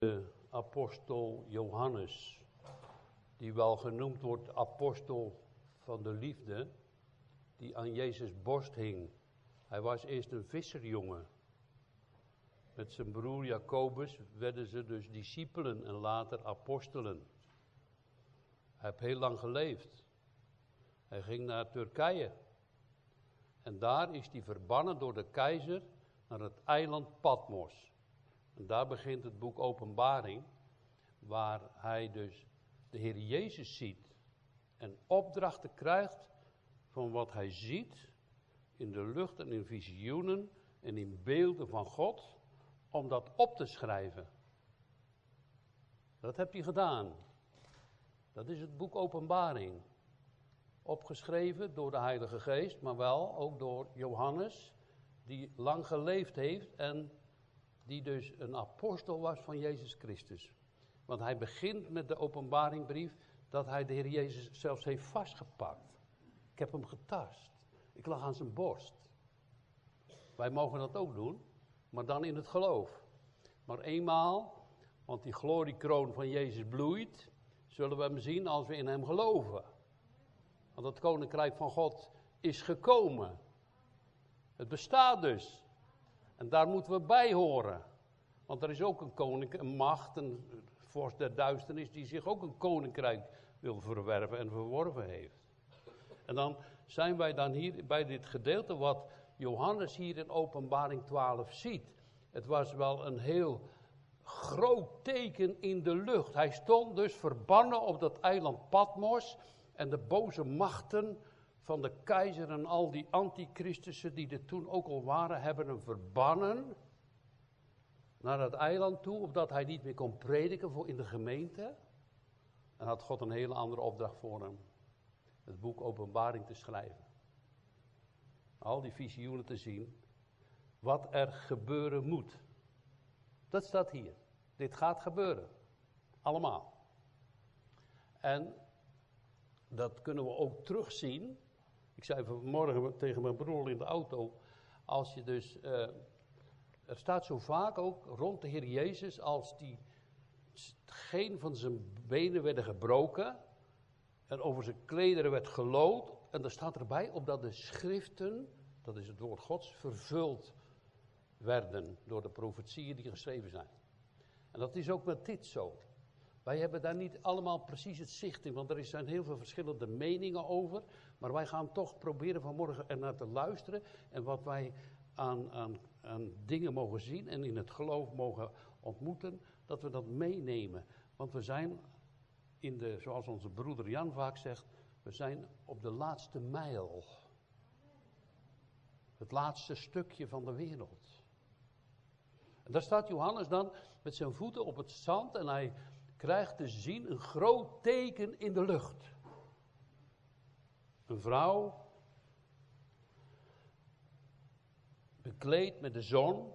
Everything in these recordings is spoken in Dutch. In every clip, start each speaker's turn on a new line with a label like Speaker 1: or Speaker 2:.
Speaker 1: de apostel Johannes, die wel genoemd wordt apostel van de liefde, die aan Jezus borst hing. Hij was eerst een visserjongen. Met zijn broer Jacobus werden ze dus discipelen en later apostelen. Hij heeft heel lang geleefd. Hij ging naar Turkije. En daar is hij verbannen door de keizer naar het eiland Patmos. En daar begint het boek Openbaring, waar hij dus de Heer Jezus ziet en opdrachten krijgt van wat hij ziet in de lucht en in visioenen en in beelden van God, om dat op te schrijven. Dat heb hij gedaan. Dat is het boek Openbaring. Opgeschreven door de Heilige Geest, maar wel ook door Johannes, die lang geleefd heeft en die dus een apostel was van Jezus Christus. Want hij begint met de openbaringbrief dat hij de Heer Jezus zelfs heeft vastgepakt. Ik heb hem getast. Ik lag aan zijn borst. Wij mogen dat ook doen, maar dan in het geloof. Maar eenmaal, want die gloriekroon van Jezus bloeit, zullen we hem zien als we in hem geloven. Want het koninkrijk van God is gekomen. Het bestaat dus. En daar moeten we bij horen. Want er is ook een koning, een macht, een vorst der duisternis, die zich ook een koninkrijk wil verwerven en verworven heeft. En dan zijn wij dan hier bij dit gedeelte wat Johannes hier in Openbaring 12 ziet. Het was wel een heel groot teken in de lucht. Hij stond dus verbannen op dat eiland Patmos en de boze machten van de keizer en al die antichristussen die er toen ook al waren, hebben hem verbannen naar het eiland toe, opdat hij niet meer kon prediken voor in de gemeente. En had God een hele andere opdracht voor hem. Het boek Openbaring te schrijven. Al die visioenen te zien. Wat er gebeuren moet. Dat staat hier. Dit gaat gebeuren. Allemaal. En dat kunnen we ook terugzien ik zei vanmorgen tegen mijn broer in de auto, als je dus, uh, er staat zo vaak ook rond de Heer Jezus, als die, geen van zijn benen werden gebroken en over zijn klederen werd gelood, en er staat erbij, opdat de schriften, dat is het woord Gods, vervuld werden door de profetieën die geschreven zijn. En dat is ook met dit zo. Wij hebben daar niet allemaal precies het zicht in, want er zijn heel veel verschillende meningen over. Maar wij gaan toch proberen vanmorgen ernaar te luisteren. En wat wij aan, aan, aan dingen mogen zien en in het geloof mogen ontmoeten, dat we dat meenemen. Want we zijn in de, zoals onze broeder Jan vaak zegt, we zijn op de laatste mijl. Het laatste stukje van de wereld. En daar staat Johannes dan met zijn voeten op het zand en hij krijgt te zien een groot teken in de lucht. Een vrouw, bekleed met de zon.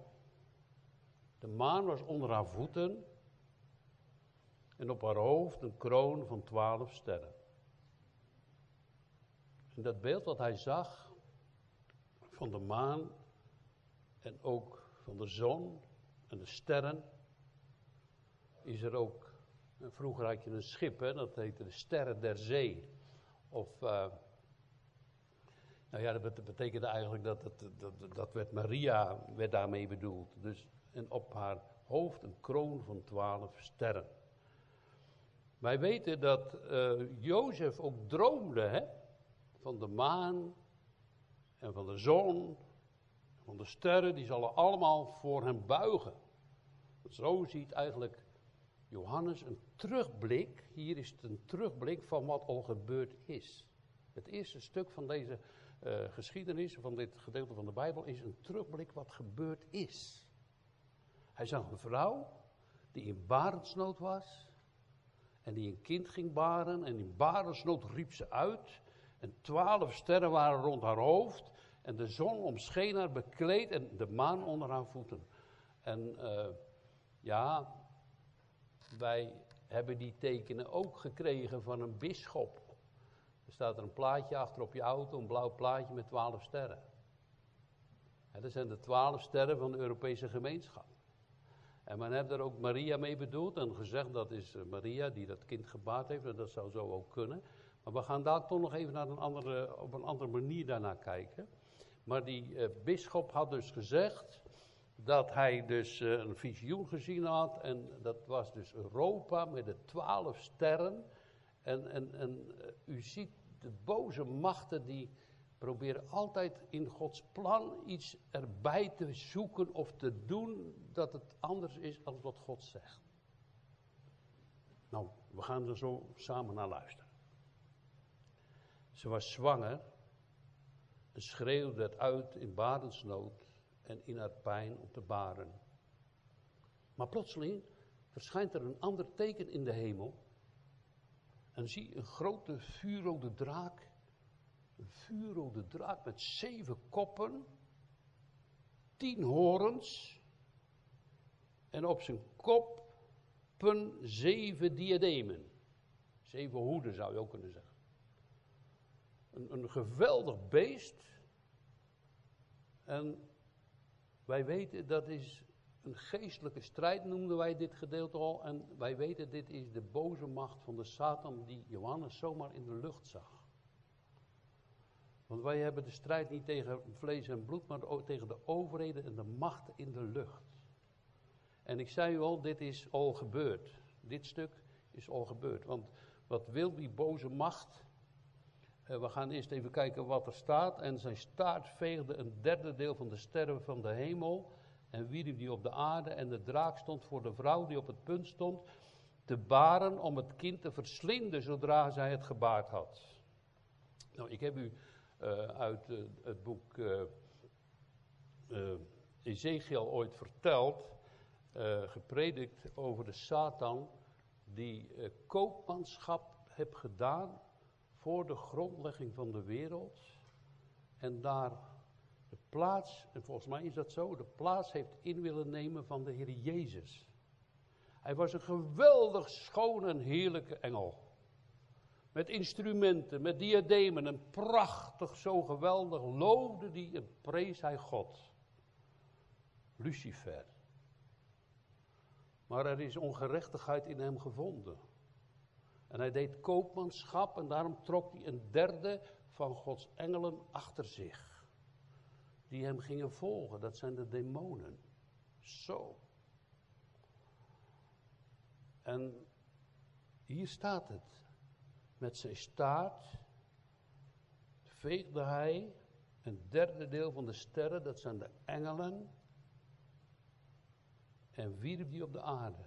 Speaker 1: De maan was onder haar voeten. En op haar hoofd een kroon van twaalf sterren. En dat beeld wat hij zag van de maan en ook van de zon en de sterren, is er ook vroeger had je een schip, hè, dat heette de Sterren der Zee. Of, uh, nou ja, dat betekende eigenlijk dat, dat, dat, dat werd Maria, werd daarmee bedoeld. Dus, en op haar hoofd een kroon van twaalf sterren. Wij weten dat uh, Jozef ook droomde hè, van de maan en van de zon, van de sterren, die zullen allemaal voor hem buigen. Zo ziet eigenlijk Johannes een terugblik, hier is het een terugblik van wat al gebeurd is. Het eerste stuk van deze uh, geschiedenis, van dit gedeelte van de Bijbel, is een terugblik wat gebeurd is. Hij zag een vrouw die in barensnood was en die een kind ging baren en in barensnood riep ze uit en twaalf sterren waren rond haar hoofd en de zon omscheen haar bekleed en de maan onder haar voeten. En uh, ja, wij hebben die tekenen ook gekregen van een bisschop. Er staat er een plaatje achter op je auto, een blauw plaatje met twaalf sterren. dat zijn de twaalf sterren van de Europese gemeenschap. En men heeft er ook Maria mee bedoeld en gezegd dat is eh, Maria die dat kind gebaard heeft en dat zou zo ook kunnen. Maar we gaan daar toch nog even naar een andere, op een andere manier daarnaar kijken. Maar die uh, bisschop had dus gezegd dat hij dus uh, een visioen gezien had en dat was dus Europa met de twaalf sterren. En, en, en u ziet de boze machten die proberen altijd in Gods plan iets erbij te zoeken of te doen dat het anders is dan wat God zegt. Nou, we gaan er zo samen naar luisteren. Ze was zwanger en schreeuwde het uit in badensnood en in haar pijn om te baren. Maar plotseling verschijnt er een ander teken in de hemel. En zie een grote vuurrode draak een vuurrode draak met zeven koppen, tien horens en op zijn koppen zeven diademen. Zeven hoeden zou je ook kunnen zeggen. Een, een geweldig beest. En wij weten dat is een geestelijke strijd, noemden wij dit gedeelte al. En wij weten, dit is de boze macht van de Satan die Johannes zomaar in de lucht zag. Want wij hebben de strijd niet tegen vlees en bloed, maar tegen de overheden en de machten in de lucht. En ik zei u al, dit is al gebeurd. Dit stuk is al gebeurd. Want wat wil die boze macht? Eh, we gaan eerst even kijken wat er staat. En zijn staart veegde een derde deel van de sterren van de hemel. En wierp die op de aarde. En de draak stond voor de vrouw die op het punt stond te baren om het kind te verslinden zodra zij het gebaard had. Nou, ik heb u uh, uit uh, het boek uh, Ezekiel ooit verteld, gepredikt over de Satan die koopmanschap heeft gedaan voor de grondlegging van de wereld en daar de plaats, en volgens mij is dat zo, de plaats heeft in willen nemen van de Heer Jezus. Hij was een geweldig schoon en heerlijke engel. Met instrumenten, met diademen en prachtig, zo geweldig loofde die en prees hij God. Lucifer. Maar er is ongerechtigheid in hem gevonden. En hij deed koopmanschap en daarom trok hij een derde van Gods engelen achter zich. Die hem gingen volgen, dat zijn de demonen. Zo. En hier staat het. Met zijn staart veegde hij een derde deel van de sterren, dat zijn de engelen, en wierp die op de aarde.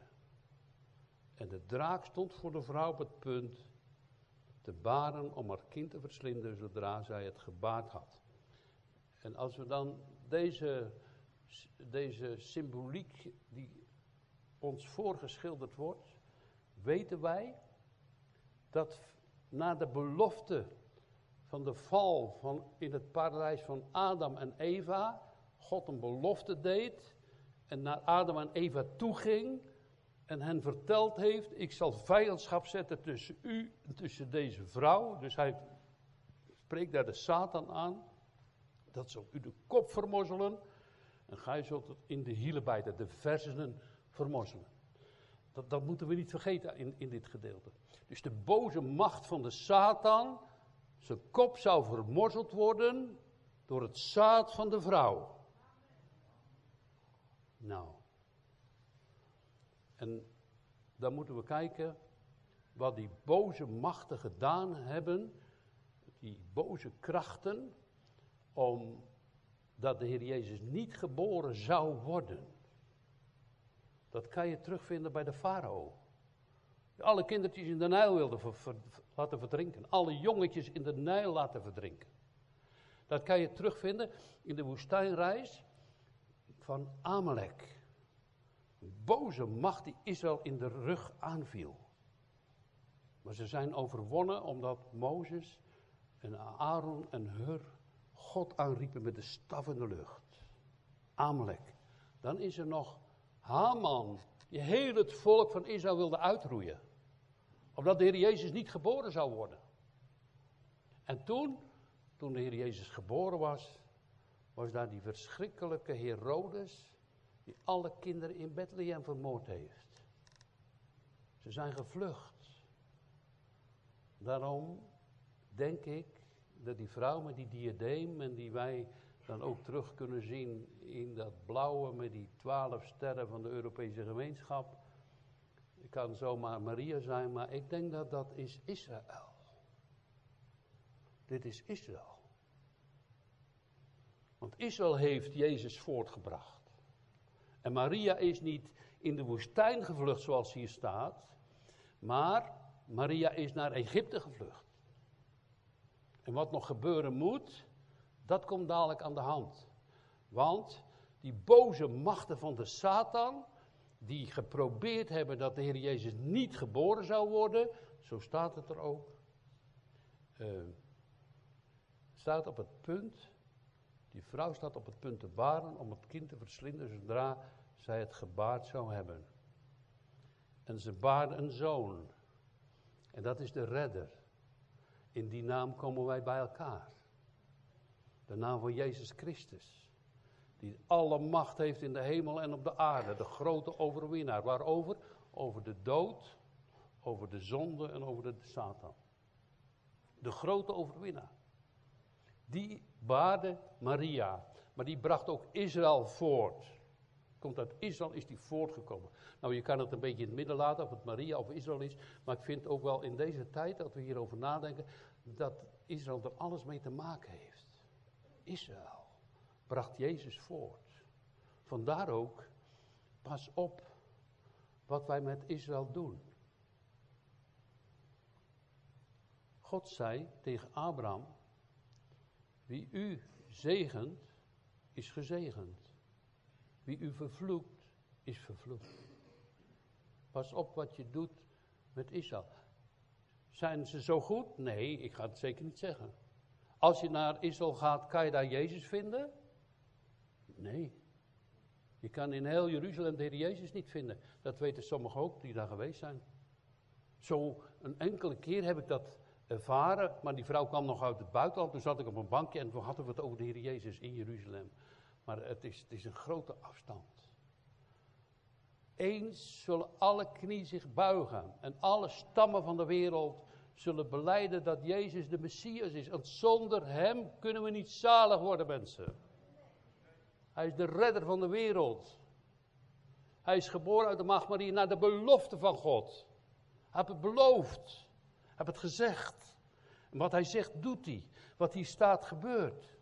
Speaker 1: En de draak stond voor de vrouw op het punt te baren om haar kind te verslinden zodra zij het gebaard had. En als we dan deze, deze symboliek die ons voorgeschilderd wordt, weten wij dat na de belofte van de val van in het paradijs van Adam en Eva, God een belofte deed en naar Adam en Eva toeging en hen verteld heeft, ik zal vijandschap zetten tussen u en tussen deze vrouw. Dus hij spreekt daar de Satan aan, dat zal u de kop vermozzelen en gij zult in de hielen bijten, de versenen vermozzelen. Dat, dat moeten we niet vergeten in, in dit gedeelte. Dus de boze macht van de Satan, zijn kop zou vermorzeld worden door het zaad van de vrouw. Nou. En dan moeten we kijken wat die boze machten gedaan hebben, die boze krachten, omdat de Heer Jezus niet geboren zou worden. Dat kan je terugvinden bij de farao. Alle kindertjes in de Nijl wilden laten verdrinken. Alle jongetjes in de Nijl laten verdrinken. Dat kan je terugvinden in de woestijnreis van Amalek. Boze macht die Israël in de rug aanviel. Maar ze zijn overwonnen omdat Mozes en Aaron en Hur God aanriepen met de staf in de lucht. Amalek. Dan is er nog Haman, die heel het volk van Israël wilde uitroeien. Omdat de Heer Jezus niet geboren zou worden. En toen, toen de Heer Jezus geboren was, was daar die verschrikkelijke Herodes, die alle kinderen in Bethlehem vermoord heeft. Ze zijn gevlucht. Daarom denk ik dat die vrouw met die diadeem en die wij dan ook terug kunnen zien in dat blauwe met die twaalf sterren van de Europese gemeenschap. Kan zomaar Maria zijn, maar ik denk dat dat is Israël. Dit is Israël. Want Israël heeft Jezus voortgebracht. En Maria is niet in de woestijn gevlucht zoals hier staat, maar Maria is naar Egypte gevlucht. En wat nog gebeuren moet, dat komt dadelijk aan de hand. Want die boze machten van de Satan, die geprobeerd hebben dat de Heer Jezus niet geboren zou worden, zo staat het er ook, uh, staat op het punt, die vrouw staat op het punt te baren om het kind te verslinden zodra zij het gebaard zou hebben. En ze baarde een zoon. En dat is de redder. In die naam komen wij bij elkaar. De naam van Jezus Christus. Die alle macht heeft in de hemel en op de aarde. De grote overwinnaar. Waarover? Over de dood, over de zonde en over de Satan. De grote overwinnaar. Die baarde Maria. Maar die bracht ook Israël voort. Komt uit Israël, is die voortgekomen. Nou, je kan het een beetje in het midden laten of het Maria of Israël is. Maar ik vind ook wel in deze tijd, dat we hierover nadenken, dat Israël er alles mee te maken heeft. Israël bracht Jezus voort. Vandaar ook, pas op wat wij met Israël doen. God zei tegen Abraham, wie u zegent, is gezegend. Wie u vervloekt, is vervloekt. Pas op wat je doet met Israël. Zijn ze zo goed? Nee, ik ga het zeker niet zeggen. Als je naar Israël gaat, kan je daar Jezus vinden? Nee. Je kan in heel Jeruzalem de Heer Jezus niet vinden. Dat weten sommigen ook die daar geweest zijn. Zo een enkele keer heb ik dat ervaren, maar die vrouw kwam nog uit het buitenland. Toen zat ik op een bankje en toen hadden we het over de Heer Jezus in Jeruzalem. Maar het is, het is een grote afstand. Eens zullen alle knieën zich buigen en alle stammen van de wereld zullen beleiden dat Jezus de Messias is. Want zonder Hem kunnen we niet zalig worden, mensen. Hij is de redder van de wereld. Hij is geboren uit de Maria naar de belofte van God. Heeft het beloofd. Heeft het gezegd. Wat hij zegt, doet hij. Wat hier staat, gebeurt.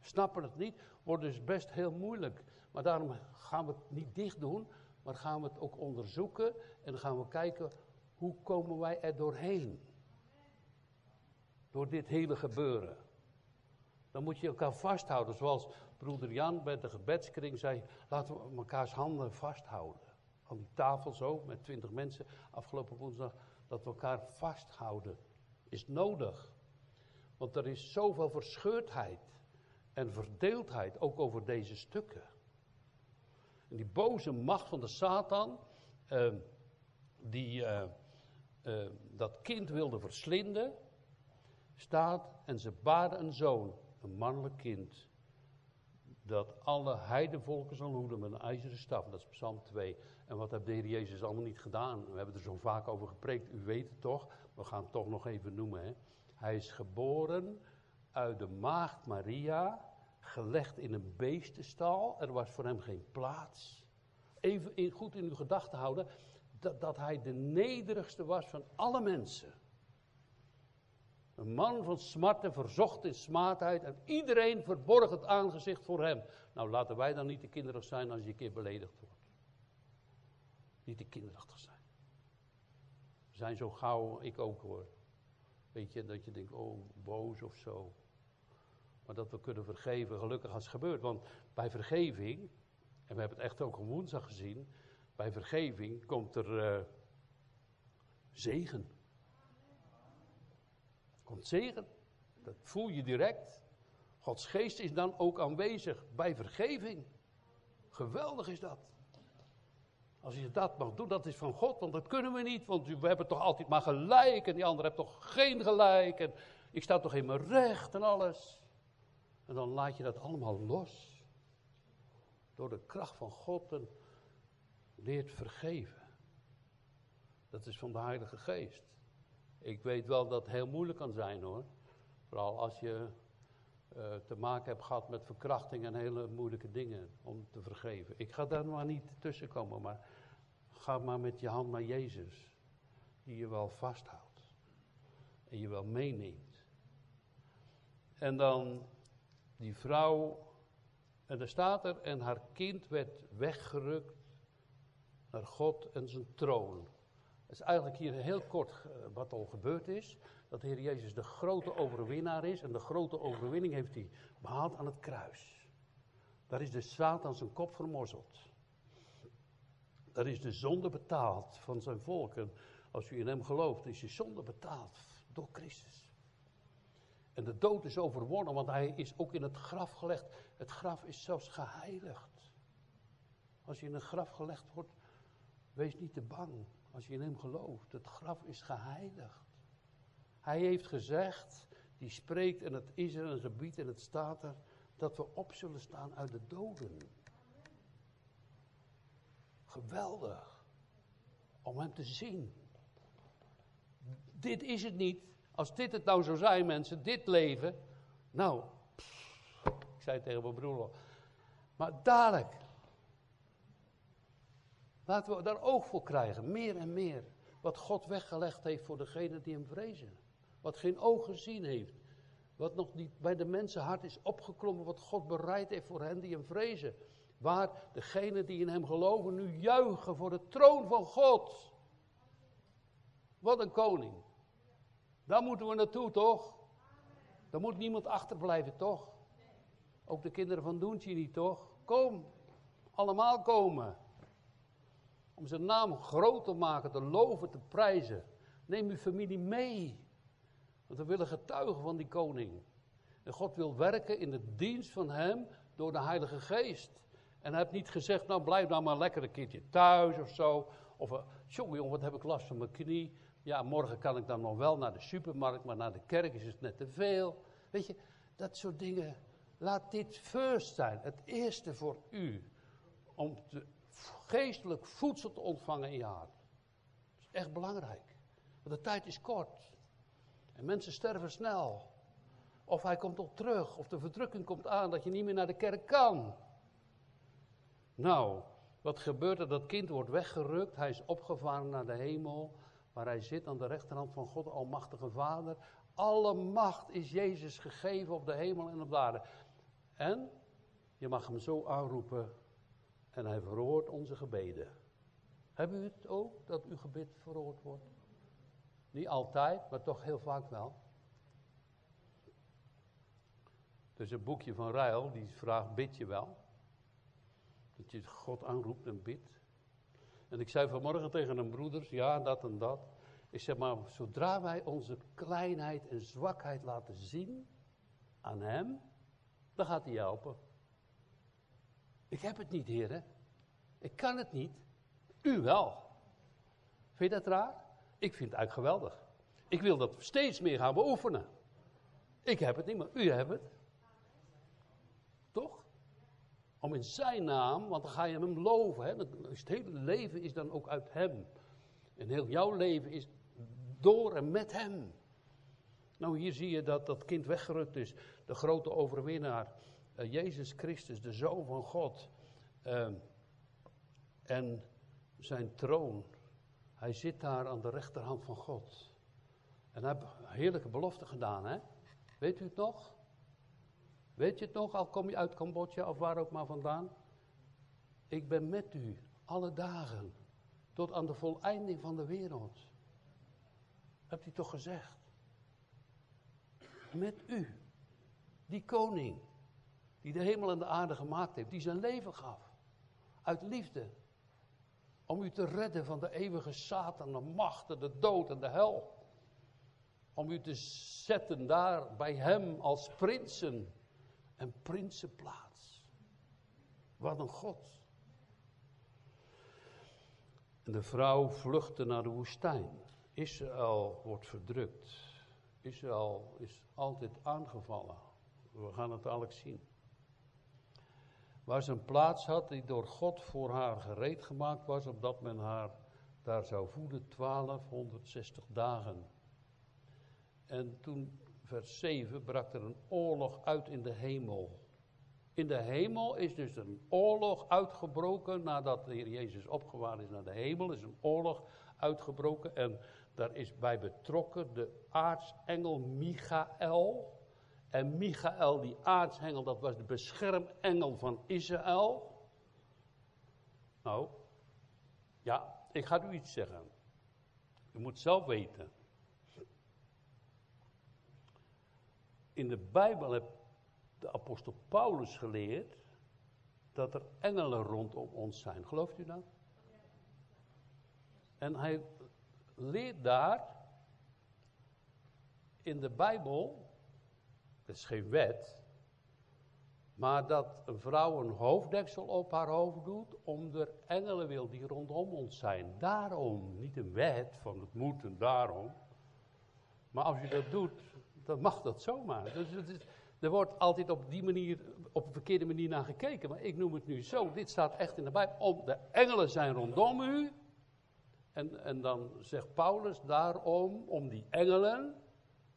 Speaker 1: Snappen het niet, wordt dus best heel moeilijk. Maar daarom gaan we het niet dicht doen, maar gaan we het ook onderzoeken. En gaan we kijken, hoe komen wij er doorheen? Door dit hele gebeuren. Dan moet je elkaar vasthouden, zoals broeder Jan bij de gebedskring zei, laten we elkaars handen vasthouden. Aan die tafel zo, met twintig mensen, afgelopen woensdag, dat we elkaar vasthouden. Is nodig. Want er is zoveel verscheurdheid en verdeeldheid, ook over deze stukken. En die boze macht van de Satan, uh, die uh, uh, dat kind wilde verslinden, staat en ze baden een zoon, een mannelijk kind, dat alle heidenvolken zal hoeden met een ijzeren staf. Dat is Psalm 2. En wat heeft de Heer Jezus allemaal niet gedaan? We hebben er zo vaak over gepreekt, u weet het toch? We gaan het toch nog even noemen. Hè? Hij is geboren uit de maagd Maria, gelegd in een beestenstal. Er was voor hem geen plaats. Even in, goed in uw gedachten houden dat, dat hij de nederigste was van alle mensen. Een man van smarten, verzocht in smaadheid en iedereen verborg het aangezicht voor hem. Nou, laten wij dan niet te kinderig zijn als je een keer beledigd wordt. Niet te kinderachtig zijn. We zijn zo gauw, ik ook hoor. Weet je, dat je denkt, oh, boos of zo. Maar dat we kunnen vergeven, gelukkig als het gebeurt. Want bij vergeving, en we hebben het echt ook op woensdag gezien, bij vergeving komt er uh, zegen komt zegen. Dat voel je direct. Gods geest is dan ook aanwezig bij vergeving. Geweldig is dat. Als je dat mag doen, dat is van God, want dat kunnen we niet, want we hebben toch altijd maar gelijk en die ander heeft toch geen gelijk en ik sta toch in mijn recht en alles. En dan laat je dat allemaal los. door de kracht van God en leert vergeven. Dat is van de Heilige Geest. Ik weet wel dat het heel moeilijk kan zijn hoor. Vooral als je uh, te maken hebt gehad met verkrachting en hele moeilijke dingen om te vergeven. Ik ga daar maar niet tussen komen, maar ga maar met je hand naar Jezus, die je wel vasthoudt en je wel meeneemt. En dan die vrouw, en er staat er, en haar kind werd weggerukt naar God en zijn troon. Het is eigenlijk hier heel kort eh, wat al gebeurd is. Dat de Heer Jezus de grote overwinnaar is. En de grote overwinning heeft hij behaald aan het kruis. Daar is de Satan zijn kop vermorzeld. Daar is de zonde betaald van zijn volk. En als u in hem gelooft, is je zonde betaald door Christus. En de dood is overwonnen, want hij is ook in het graf gelegd. Het graf is zelfs geheiligd. Als je in een graf gelegd wordt, wees niet te bang. Als je in hem gelooft, het graf is geheiligd. Hij heeft gezegd, die spreekt en het is er en ze biedt en het staat er, dat we op zullen staan uit de doden. Geweldig. Om hem te zien. Dit is het niet. Als dit het nou zou zijn, mensen, dit leven. Nou, ik zei tegen mijn broer. Maar dadelijk. Laten we daar oog voor krijgen, meer en meer. Wat God weggelegd heeft voor degenen die hem vrezen. Wat geen oog gezien heeft. Wat nog niet bij de mensenhart is opgeklommen. Wat God bereid heeft voor hen die hem vrezen. Waar degenen die in hem geloven nu juichen voor de troon van God. Wat een koning. Daar moeten we naartoe, toch? Daar moet niemand achterblijven, toch? Ook de kinderen van Doentje niet, toch? Kom, allemaal komen. Om zijn naam groot te maken, te loven, te prijzen. Neem uw familie mee. Want we willen getuigen van die koning. En God wil werken in de dienst van hem door de Heilige Geest. En hij heeft niet gezegd, nou blijf nou maar lekker een keertje thuis of zo. Of, uh, jongen, wat heb ik last van mijn knie. Ja, morgen kan ik dan nog wel naar de supermarkt, maar naar de kerk is het net te veel. Weet je, dat soort dingen. Laat dit first zijn, het eerste voor u. Om te, geestelijk voedsel te ontvangen in je hart. Dat is echt belangrijk. Want de tijd is kort. En mensen sterven snel. Of hij komt op terug, of de verdrukking komt aan dat je niet meer naar de kerk kan. Nou, wat gebeurt er? Dat kind wordt weggerukt, hij is opgevaren naar de hemel, waar hij zit aan de rechterhand van God, Almachtige Vader. Alle macht is Jezus gegeven op de hemel en op de aarde. En je mag hem zo aanroepen en hij verhoort onze gebeden. Hebben u het ook, dat uw gebed verhoord wordt? Niet altijd, maar toch heel vaak wel. Dus een boekje van Ruil, die vraagt, bid je wel? Dat je God aanroept en bidt. En ik zei vanmorgen tegen een broeder, ja, dat en dat. Ik zeg maar, zodra wij onze kleinheid en zwakheid laten zien aan hem, dan gaat hij helpen. Ik heb het niet, heren. Ik kan het niet. U wel. Vind je dat raar? Ik vind het eigenlijk geweldig. Ik wil dat steeds meer gaan beoefenen. Ik heb het niet, maar u hebt het. Toch? Om in zijn naam, want dan ga je hem loven. Hè? Het hele leven is dan ook uit hem. En heel jouw leven is door en met hem. Nou, hier zie je dat dat kind weggerukt is. De grote overwinnaar. Uh, Jezus Christus, de Zoon van God. Uh, en zijn troon. Hij zit daar aan de rechterhand van God. En hij heeft heerlijke belofte gedaan, hè? Weet u het nog? Weet je het nog, al kom je uit Cambodja of waar ook maar vandaan? Ik ben met u alle dagen tot aan de voleinding van de wereld. Hebt u toch gezegd? Met u, die koning, die de hemel en de aarde gemaakt heeft, die zijn leven gaf. Uit liefde om u te redden van de eeuwige Satan, de machten, de dood en de hel. Om u te zetten daar bij hem als prinsen en prinsenplaats. Wat een God. De vrouw vluchtte naar de woestijn. Israël wordt verdrukt. Israël is altijd aangevallen. We gaan het dadelijk zien. waar ze een plaats had die door God voor haar gereed gemaakt was, opdat men haar daar zou voeden 1260 dagen. En toen, vers 7, brak er een oorlog uit in de hemel. In de hemel is dus een oorlog uitgebroken nadat de Heer Jezus opgewaard is naar de hemel. is een oorlog uitgebroken en daar is bij betrokken de aartsengel Michael. En Michael, die aartsengel, dat was de beschermengel van Israël. Nou, ja, ik ga u iets zeggen. U moet zelf weten. In de Bijbel heeft de apostel Paulus geleerd dat er engelen rondom ons zijn. Gelooft u dat? En hij leert daar in de Bijbel, het is geen wet, maar dat een vrouw een hoofddeksel op haar hoofd doet, om de engelen wil die rondom ons zijn. Daarom, niet een wet van het moet en daarom. Maar als je dat doet, dan mag dat zomaar. Dus het er wordt altijd op die manier, op een verkeerde manier naar gekeken. Maar ik noem het nu zo. Dit staat echt in de Bijbel. Om, de engelen zijn rondom u. En, en dan zegt Paulus daarom, om die engelen,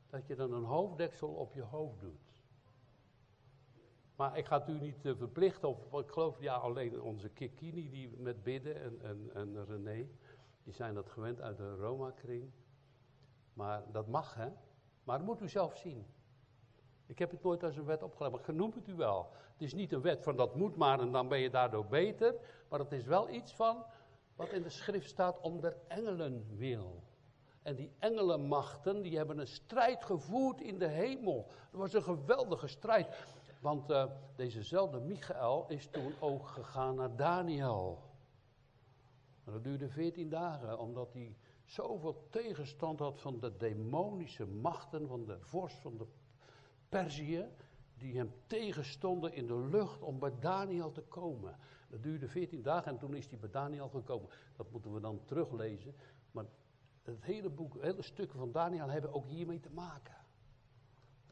Speaker 1: dat je dan een hoofddeksel op je hoofd doet. Maar ik ga het u niet uh, verplichten, of ik geloof ja, alleen onze Kikini die met bidden en, en, en René, die zijn dat gewend uit de Roma-kring. Maar dat mag, hè? Maar dat moet u zelf zien. Ik heb het nooit als een wet opgelegd, maar genoem het u wel. Het is niet een wet van dat moet maar en dan ben je daardoor beter. Maar het is wel iets van wat in de schrift staat om de engelen wil. En die engelenmachten, die hebben een strijd gevoerd in de hemel. Het was een geweldige strijd. Want uh, dezezelfde Michael is toen ook gegaan naar Daniel. En dat duurde veertien dagen, omdat hij zoveel tegenstand had van de demonische machten, van de vorst van de Perzië, die hem tegenstonden in de lucht om bij Daniel te komen. Dat duurde 14 dagen en toen is hij bij Daniel gekomen. Dat moeten we dan teruglezen. Maar het hele boek, hele stukken van Daniel hebben ook hiermee te maken.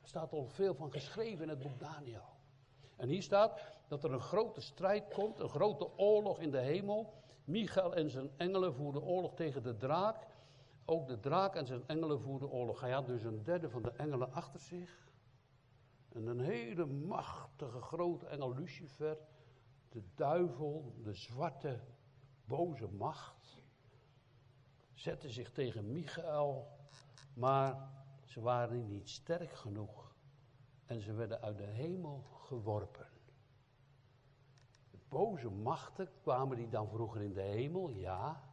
Speaker 1: Er staat al veel van geschreven in het boek Daniel. En hier staat dat er een grote strijd komt, een grote oorlog in de hemel. Michael en zijn engelen voerden oorlog tegen de draak. Ook de draak en zijn engelen voerden oorlog. Hij had dus een derde van de engelen achter zich. En een hele machtige grote engel Lucifer, de duivel, de zwarte, boze macht, zette zich tegen Michael, maar ze waren niet sterk genoeg en ze werden uit de hemel geworpen. Boze machten kwamen die dan vroeger in de hemel, ja.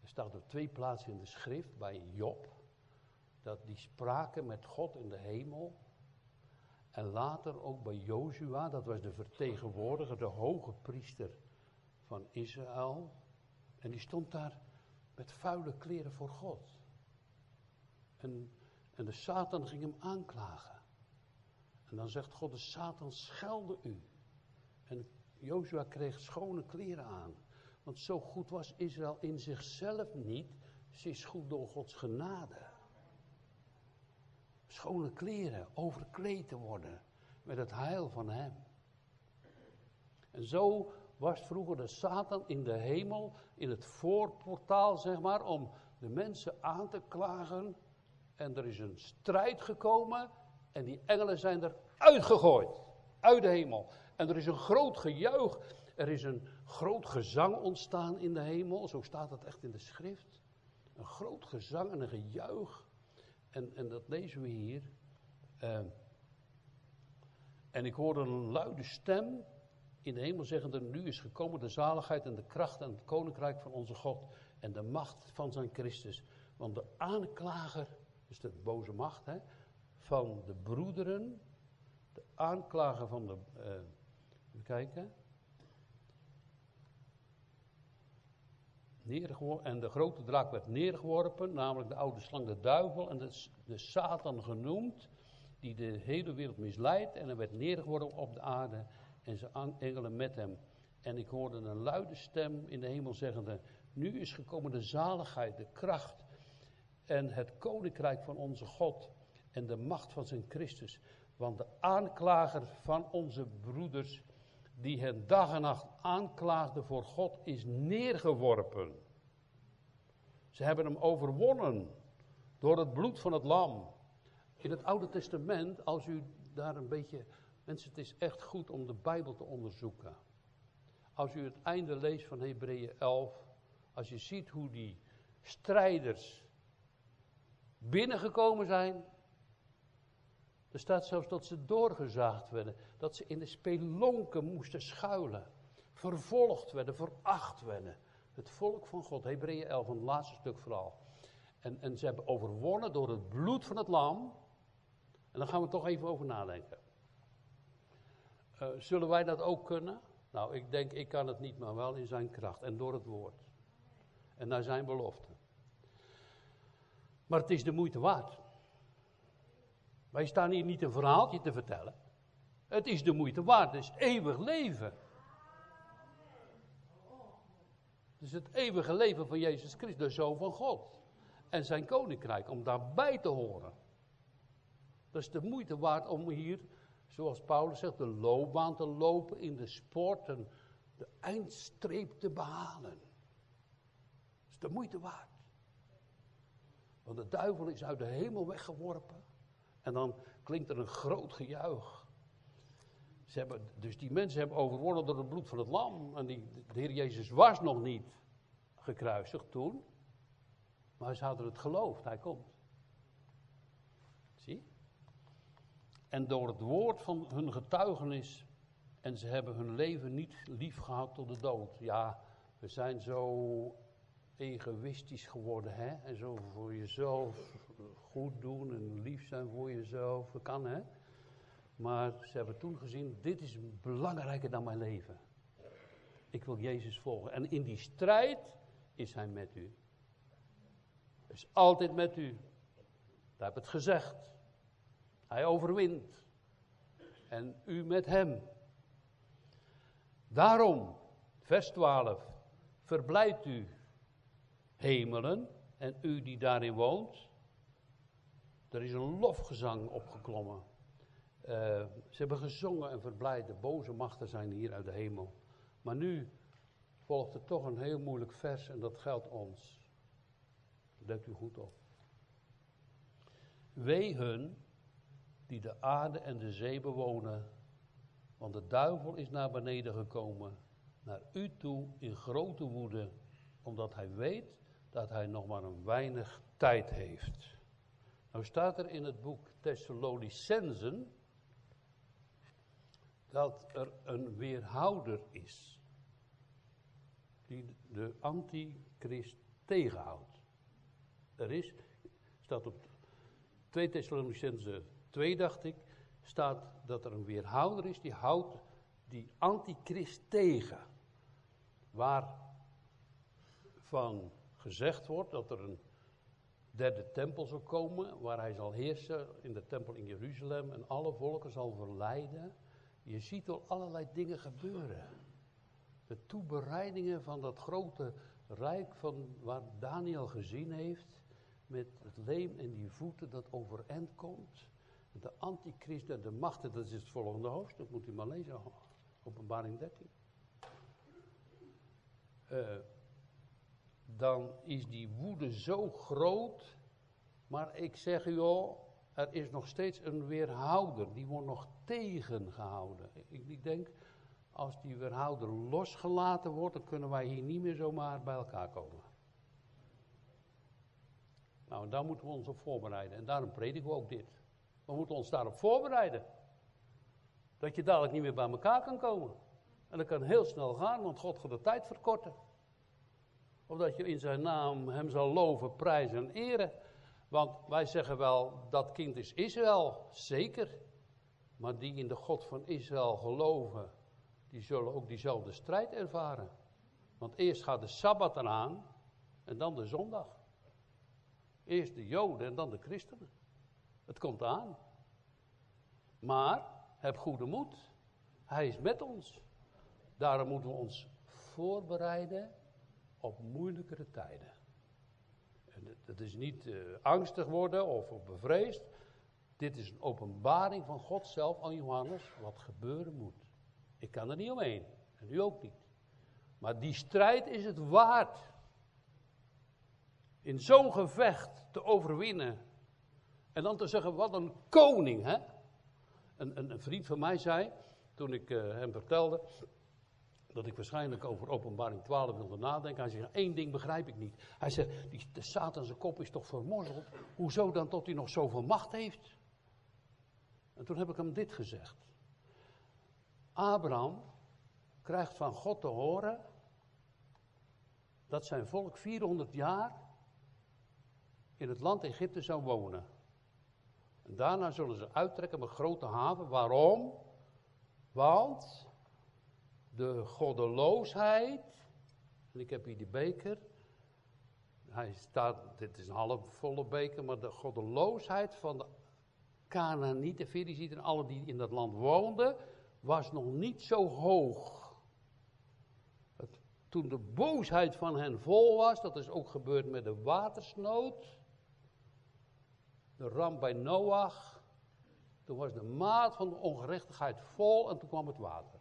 Speaker 1: Er staat op twee plaatsen in de schrift bij Job dat die spraken met God in de hemel en later ook bij Jozua, dat was de vertegenwoordiger, de hoge priester van Israël. En die stond daar met vuile kleren voor God. En, en de Satan ging hem aanklagen. En dan zegt God, de Satan schelde u. En Jozua kreeg schone kleren aan. Want zo goed was Israël in zichzelf niet. Ze is goed door Gods genade schone kleren, overkleed te worden met het heil van Hem. En zo was vroeger de Satan in de hemel, in het voorportaal, zeg maar, om de mensen aan te klagen. En er is een strijd gekomen en die engelen zijn er uitgegooid, uit de hemel. En er is een groot gejuich, er is een groot gezang ontstaan in de hemel, zo staat het echt in de schrift. Een groot gezang en een gejuich. En, en dat lezen we hier. Uh, en ik hoorde een luide stem in de hemel zeggende, nu is gekomen de zaligheid en de kracht en het koninkrijk van onze God en de macht van zijn Christus. Want de aanklager, dus de boze macht, hè, van de broederen, de aanklager van de, uh, even kijken, en de grote draak werd neergeworpen, namelijk de oude slang, de duivel en de, de Satan genoemd, die de hele wereld misleidt. En hij werd neergeworpen op de aarde en zijn engelen met hem. En ik hoorde een luide stem in de hemel zeggende, nu is gekomen de zaligheid, de kracht en het koninkrijk van onze God en de macht van zijn Christus. Want de aanklager van onze broeders, die hen dag en nacht aanklaagde voor God, is neergeworpen. Ze hebben hem overwonnen door het bloed van het lam. In het Oude Testament, als u daar een beetje. Mensen, het is echt goed om de Bijbel te onderzoeken. Als u het einde leest van Hebreeën 11, als je ziet hoe die strijders binnengekomen zijn. Er staat zelfs dat ze doorgezaagd werden, dat ze in de spelonken moesten schuilen, vervolgd werden, veracht werden. Het volk van God, Hebreeën 11, het laatste stuk vooral. En, en ze hebben overwonnen door het bloed van het lam. En daar gaan we toch even over nadenken. Uh, zullen wij dat ook kunnen? Nou, ik denk, ik kan het niet, maar wel in zijn kracht en door het woord. En naar zijn belofte. Maar het is de moeite waard. Wij staan hier niet een verhaaltje te vertellen. Het is de moeite waard, het is eeuwig leven. Is het eeuwige leven van Jezus Christus, de Zoon van God. En zijn koninkrijk, om daarbij te horen. Dat is de moeite waard om hier, zoals Paulus zegt, de loopbaan te lopen in de sport en de eindstreep te behalen. Dat is de moeite waard. Want de duivel is uit de hemel weggeworpen. En dan klinkt er een groot gejuich. Ze hebben, dus die mensen hebben overwonnen door het bloed van het lam. En die, de Heer Jezus was nog niet gekruisigd toen. Maar ze hadden het geloofd, hij komt. Zie? En door het woord van hun getuigenis. En ze hebben hun leven niet lief gehad tot de dood. Ja, we zijn zo egoïstisch geworden, hè? En zo voor jezelf doen en lief zijn voor jezelf. Dat kan, hè? Maar ze hebben toen gezien, dit is belangrijker dan mijn leven. Ik wil Jezus volgen. En in die strijd is hij met u. Is altijd met u. Daar heb het gezegd. Hij overwint. En u met hem. Daarom, vers 12, verblijft u, hemelen, en u die daarin woont. Er is een lofgezang opgeklommen. Uh, ze hebben gezongen en verblijd. De boze machten zijn hier uit de hemel. Maar nu volgt er toch een heel moeilijk vers en dat geldt ons. Let u goed op. Wee hun die de aarde en de zee bewonen, want de duivel is naar beneden gekomen, naar u toe in grote woede, omdat hij weet dat hij nog maar een weinig tijd heeft. Nou staat er in het boek Thessalonicensen dat er een weerhouder is die de antichrist tegenhoudt. Er is, staat op 2 Thessalonicense 2 dacht ik, staat dat er een weerhouder is die houdt die antichrist tegen. Waarvan gezegd wordt dat er een derde tempel zal komen, waar hij zal heersen in de tempel in Jeruzalem en alle volken zal verleiden. Je ziet al allerlei dingen gebeuren. De toebereidingen van dat grote rijk van waar Daniel gezien heeft, met het leem en die voeten dat overeind komt. De antichrist en de machten, dat is het volgende hoofdstuk, moet u maar lezen, openbaring 13. Uh, dan is die woede zo groot. Maar ik zeg u al, er is nog steeds een weerhouder. Die wordt nog tegengehouden. Ik, ik denk, als die weerhouder losgelaten wordt, dan kunnen wij hier niet meer zomaar bij elkaar komen. Nou, daar moeten we ons op voorbereiden. En daarom prediken we ook dit. We moeten ons daarop voorbereiden. Dat je dadelijk niet meer bij elkaar kan komen. En dat kan heel snel gaan, want God gaat de tijd verkorten. Of dat je in zijn naam hem zal loven, prijzen en eren. Want wij zeggen wel, dat kind is Israël, zeker. Maar die in de God van Israël geloven, die zullen ook diezelfde strijd ervaren. Want eerst gaat de Sabbat eraan en dan de zondag. Eerst de Joden en dan de christenen. Het komt aan. Maar heb goede moed. Hij is met ons. Daarom moeten we ons voorbereiden op moeilijkere tijden. En het is niet uh, angstig worden of, bevreesd. Dit is een openbaring van God zelf aan Johannes, wat gebeuren moet. Ik kan er niet omheen. En u ook niet. Maar die strijd is het waard. In zo'n gevecht te overwinnen. En dan te zeggen, wat een koning, hè? Een, een, een vriend van mij zei, toen ik uh, hem vertelde, dat ik waarschijnlijk over openbaring 12 wilde nadenken. Hij zei, één ding begrijp ik niet. Hij zegt, die, de Satan zijn kop is toch vermorzeld? Hoezo dan tot hij nog zoveel macht heeft? En toen heb ik hem dit gezegd. Abraham krijgt van God te horen dat zijn volk 400 jaar in het land Egypte zou wonen. En daarna zullen ze uittrekken met grote haven. Waarom? Want de goddeloosheid, en ik heb hier die beker, hij staat, dit is een halfvolle beker, maar de goddeloosheid van de Canaanieten, Ferisieten en alle die in dat land woonden, was nog niet zo hoog. Toen de boosheid van hen vol was, dat is ook gebeurd met de watersnood, de ramp bij Noach, toen was de maat van de ongerechtigheid vol en toen kwam het water.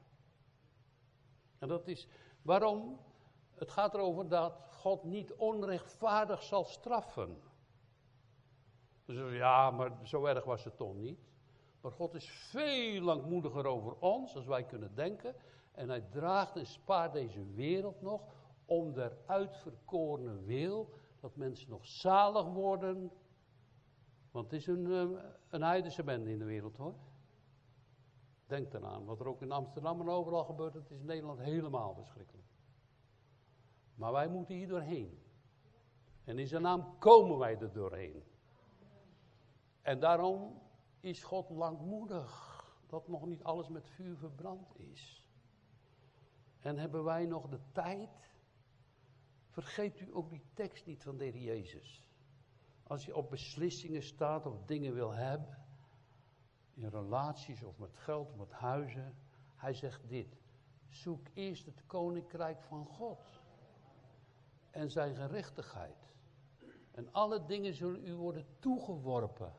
Speaker 1: En dat is waarom het gaat erover dat God niet onrechtvaardig zal straffen. Dus ja, maar zo erg was het toch niet. Maar God is veel langmoediger over ons als wij kunnen denken. En hij draagt en spaart deze wereld nog om der uitverkorene wil dat mensen nog zalig worden. Want het is een, eh, een heidense bende in de wereld hoor. Denk eraan, wat er ook in Amsterdam en overal gebeurt, het is in Nederland helemaal verschrikkelijk. Maar wij moeten hier doorheen. En in zijn naam komen wij er doorheen. En daarom is God langmoedig dat nog niet alles met vuur verbrand is. En hebben wij nog de tijd? Vergeet u ook die tekst niet van de Heer Jezus. Als je op beslissingen staat of dingen wil hebben, in relaties of met geld met huizen. Hij zegt dit. Zoek eerst het koninkrijk van God. En zijn gerechtigheid. En alle dingen zullen u worden toegeworpen.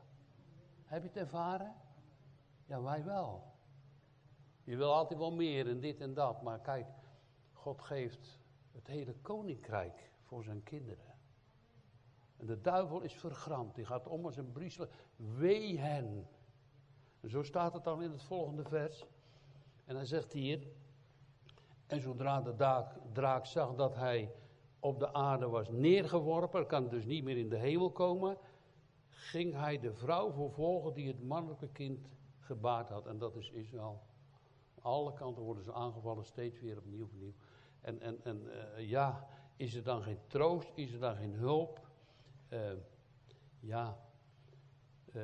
Speaker 1: Heb je het ervaren? Ja, wij wel. Je wil altijd wel meer en dit en dat. Maar kijk, God geeft het hele koninkrijk voor zijn kinderen. En de duivel is vergramd. Die gaat om als een brieselen. Wee hen en zo staat het dan in het volgende vers. En hij zegt hier, en zodra de draak, draak zag dat hij op de aarde was neergeworpen, kan dus niet meer in de hemel komen, ging hij de vrouw vervolgen die het mannelijke kind gebaard had. En dat is Israël. Alle kanten worden ze aangevallen, steeds weer opnieuw, opnieuw. En, en, en uh, ja, is er dan geen troost, is er dan geen hulp? Uh, ja, uh,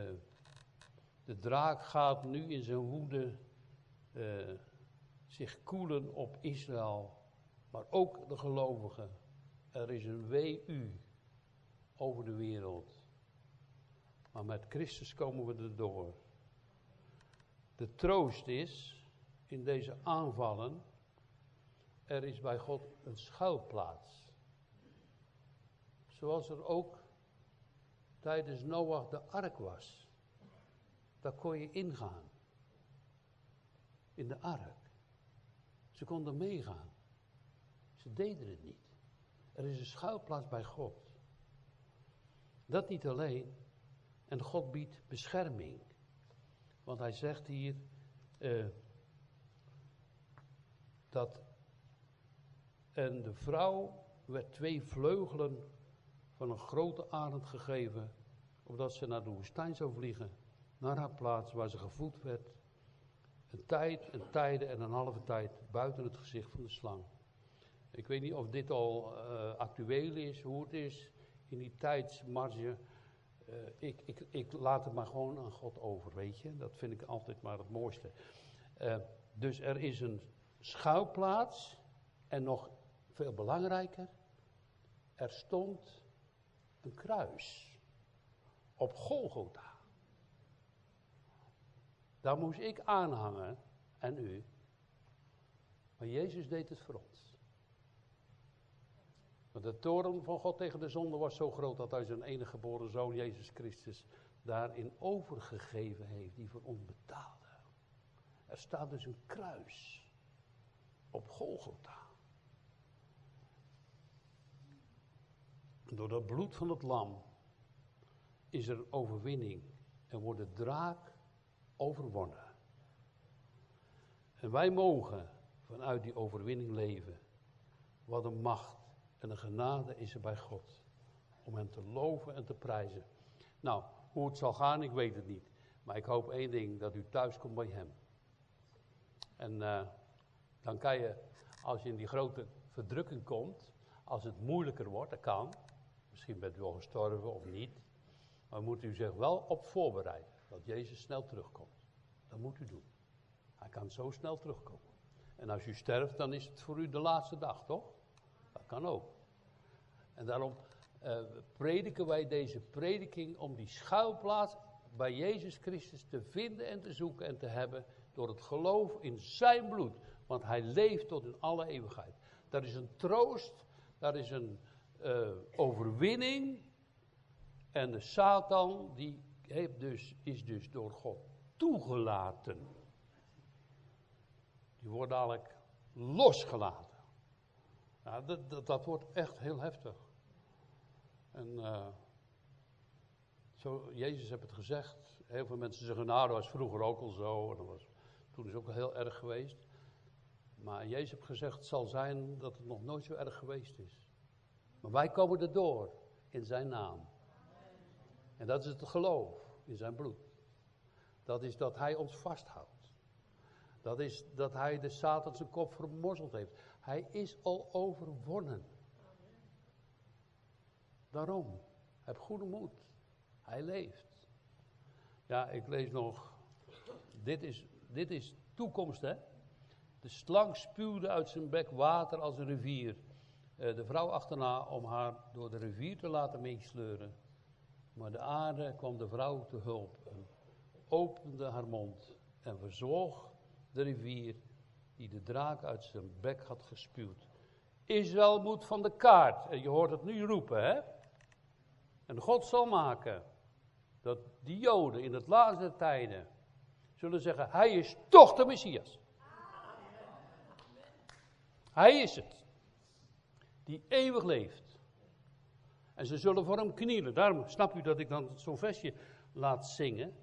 Speaker 1: de draak gaat nu in zijn woede uh, zich koelen op Israël, maar ook de gelovigen. Er is een WU over de wereld. Maar met Christus komen we erdoor. De troost is in deze aanvallen, er is bij God een schuilplaats. Zoals er ook tijdens Noach de ark was. Daar kon je ingaan. In de ark. Ze konden meegaan. Ze deden het niet. Er is een schuilplaats bij God. Dat niet alleen. En God biedt bescherming. Want hij zegt hier uh, dat. En de vrouw werd twee vleugelen van een grote arend gegeven, opdat ze naar de woestijn zou vliegen naar haar plaats waar ze gevoed werd. Een tijd, een tijden en een halve tijd buiten het gezicht van de slang. Ik weet niet of dit al uh, actueel is, hoe het is in die tijdsmarge. Uh, ik, ik, ik laat het maar gewoon aan God over, weet je. Dat vind ik altijd maar het mooiste. Uh, dus er is een schuilplaats en nog veel belangrijker, er stond een kruis op Golgotha. Daar moest ik aanhangen en u. Maar Jezus deed het voor ons. Want de toren van God tegen de zonde was zo groot dat hij zijn enige geboren zoon, Jezus Christus, daarin overgegeven heeft, die voor ons betaalde. Er staat dus een kruis. op Golgotha. Door dat bloed van het lam is er overwinning en wordt de draak overwonnen. En wij mogen vanuit die overwinning leven. Wat een macht en een genade is er bij God. Om hem te loven en te prijzen. Nou, hoe het zal gaan, ik weet het niet. Maar ik hoop één ding, dat u thuis komt bij hem. En uh, dan kan je, als je in die grote verdrukking komt, als het moeilijker wordt, dat kan. Misschien bent u al gestorven of niet. Maar moet u zich wel op voorbereiden. Dat Jezus snel terugkomt. Dat moet u doen. Hij kan zo snel terugkomen. En als u sterft, dan is het voor u de laatste dag, toch? Dat kan ook. En daarom uh, prediken wij deze prediking om die schuilplaats bij Jezus Christus te vinden en te zoeken en te hebben door het geloof in zijn bloed. Want hij leeft tot in alle eeuwigheid. Daar is een troost, daar is een uh, overwinning. En de Satan, die dus, is dus door God toegelaten. Die wordt dadelijk losgelaten. Nou, dat, dat, wordt echt heel heftig. En uh, zo, Jezus heeft het gezegd. Heel veel mensen zeggen, nou, dat was vroeger ook al zo. En dat was, toen is het ook heel erg geweest. Maar Jezus heeft gezegd, het zal zijn dat het nog nooit zo erg geweest is. Maar wij komen erdoor in zijn naam. En dat is het geloof in zijn bloed. Dat is dat hij ons vasthoudt. Dat is dat hij de Satan zijn kop vermorzeld heeft. Hij is al overwonnen. Daarom, heb goede moed. Hij leeft. Ja, ik lees nog. Dit is, dit is toekomst, hè? De slang spuwde uit zijn bek water als een rivier. Uh, de vrouw achterna om haar door de rivier te laten meesleuren. Maar de aarde kwam de vrouw te hulp en opende haar mond en verzwoeg de rivier die de draak uit zijn bek had gespuwd. Israël moet van de kaart. En je hoort het nu roepen, hè? En God zal maken dat die Joden in het laatste tijden zullen zeggen: Hij is toch de Messias. Hij is het. Die eeuwig leeft. En ze zullen voor hem knielen. Daarom snap u dat ik dan zo'n versje laat zingen.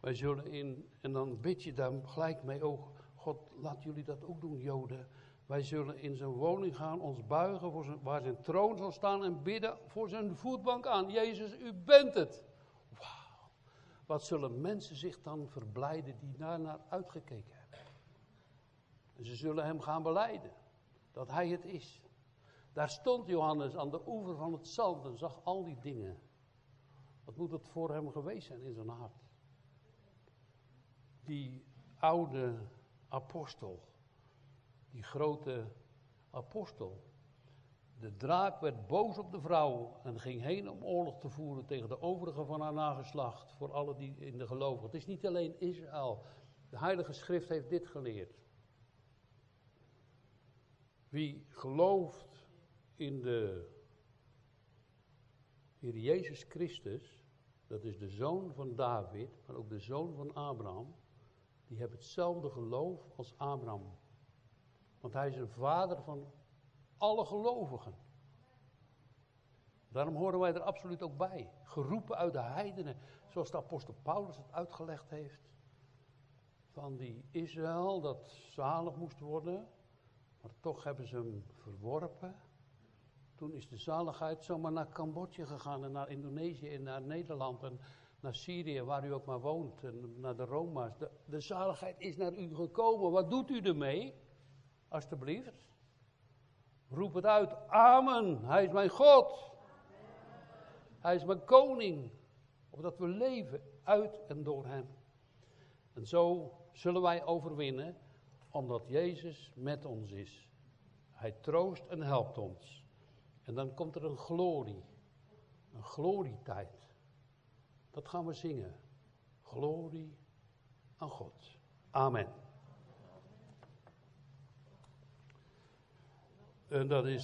Speaker 1: Wij zullen in, en dan bid je daar gelijk mee, oh God, laat jullie dat ook doen, Joden. Wij zullen in zijn woning gaan, ons buigen voor zijn, waar zijn troon zal staan en bidden voor zijn voetbank aan. Jezus, u bent het. Wauw. Wat zullen mensen zich dan verblijden die daar naar uitgekeken hebben. En ze zullen hem gaan beleiden. Dat hij het is. Daar stond Johannes aan de oever van het zand en zag al die dingen. Wat moet het voor hem geweest zijn in zijn hart? Die oude apostel die grote apostel. De draak werd boos op de vrouw en ging heen om oorlog te voeren tegen de overigen van haar nageslacht, voor alle die in de geloven. Het is niet alleen Israël. De Heilige Schrift heeft dit geleerd. Wie gelooft in de Heer Jezus Christus, dat is de zoon van David, maar ook de zoon van Abraham, die hebben hetzelfde geloof als Abraham. Want hij is een vader van alle gelovigen. Daarom horen wij er absoluut ook bij. Geroepen uit de heidenen, zoals de apostel Paulus het uitgelegd heeft. Van die Israël dat zalig moest worden, maar toch hebben ze hem verworpen. Toen is de zaligheid zomaar naar Cambodja gegaan en naar Indonesië en naar Nederland en naar Syrië, waar u ook maar woont, en naar de Roma's. De, zaligheid is naar u gekomen. Wat doet u ermee? Alsjeblieft. Roep het uit. Amen. Hij is mijn God. Hij is mijn koning. Opdat we leven uit en door hem. En zo zullen wij overwinnen, omdat Jezus met ons is. Hij troost en helpt ons. En dan komt er een glorie. Een glorietijd. Dat gaan we zingen. Glorie aan God. Amen. En dat is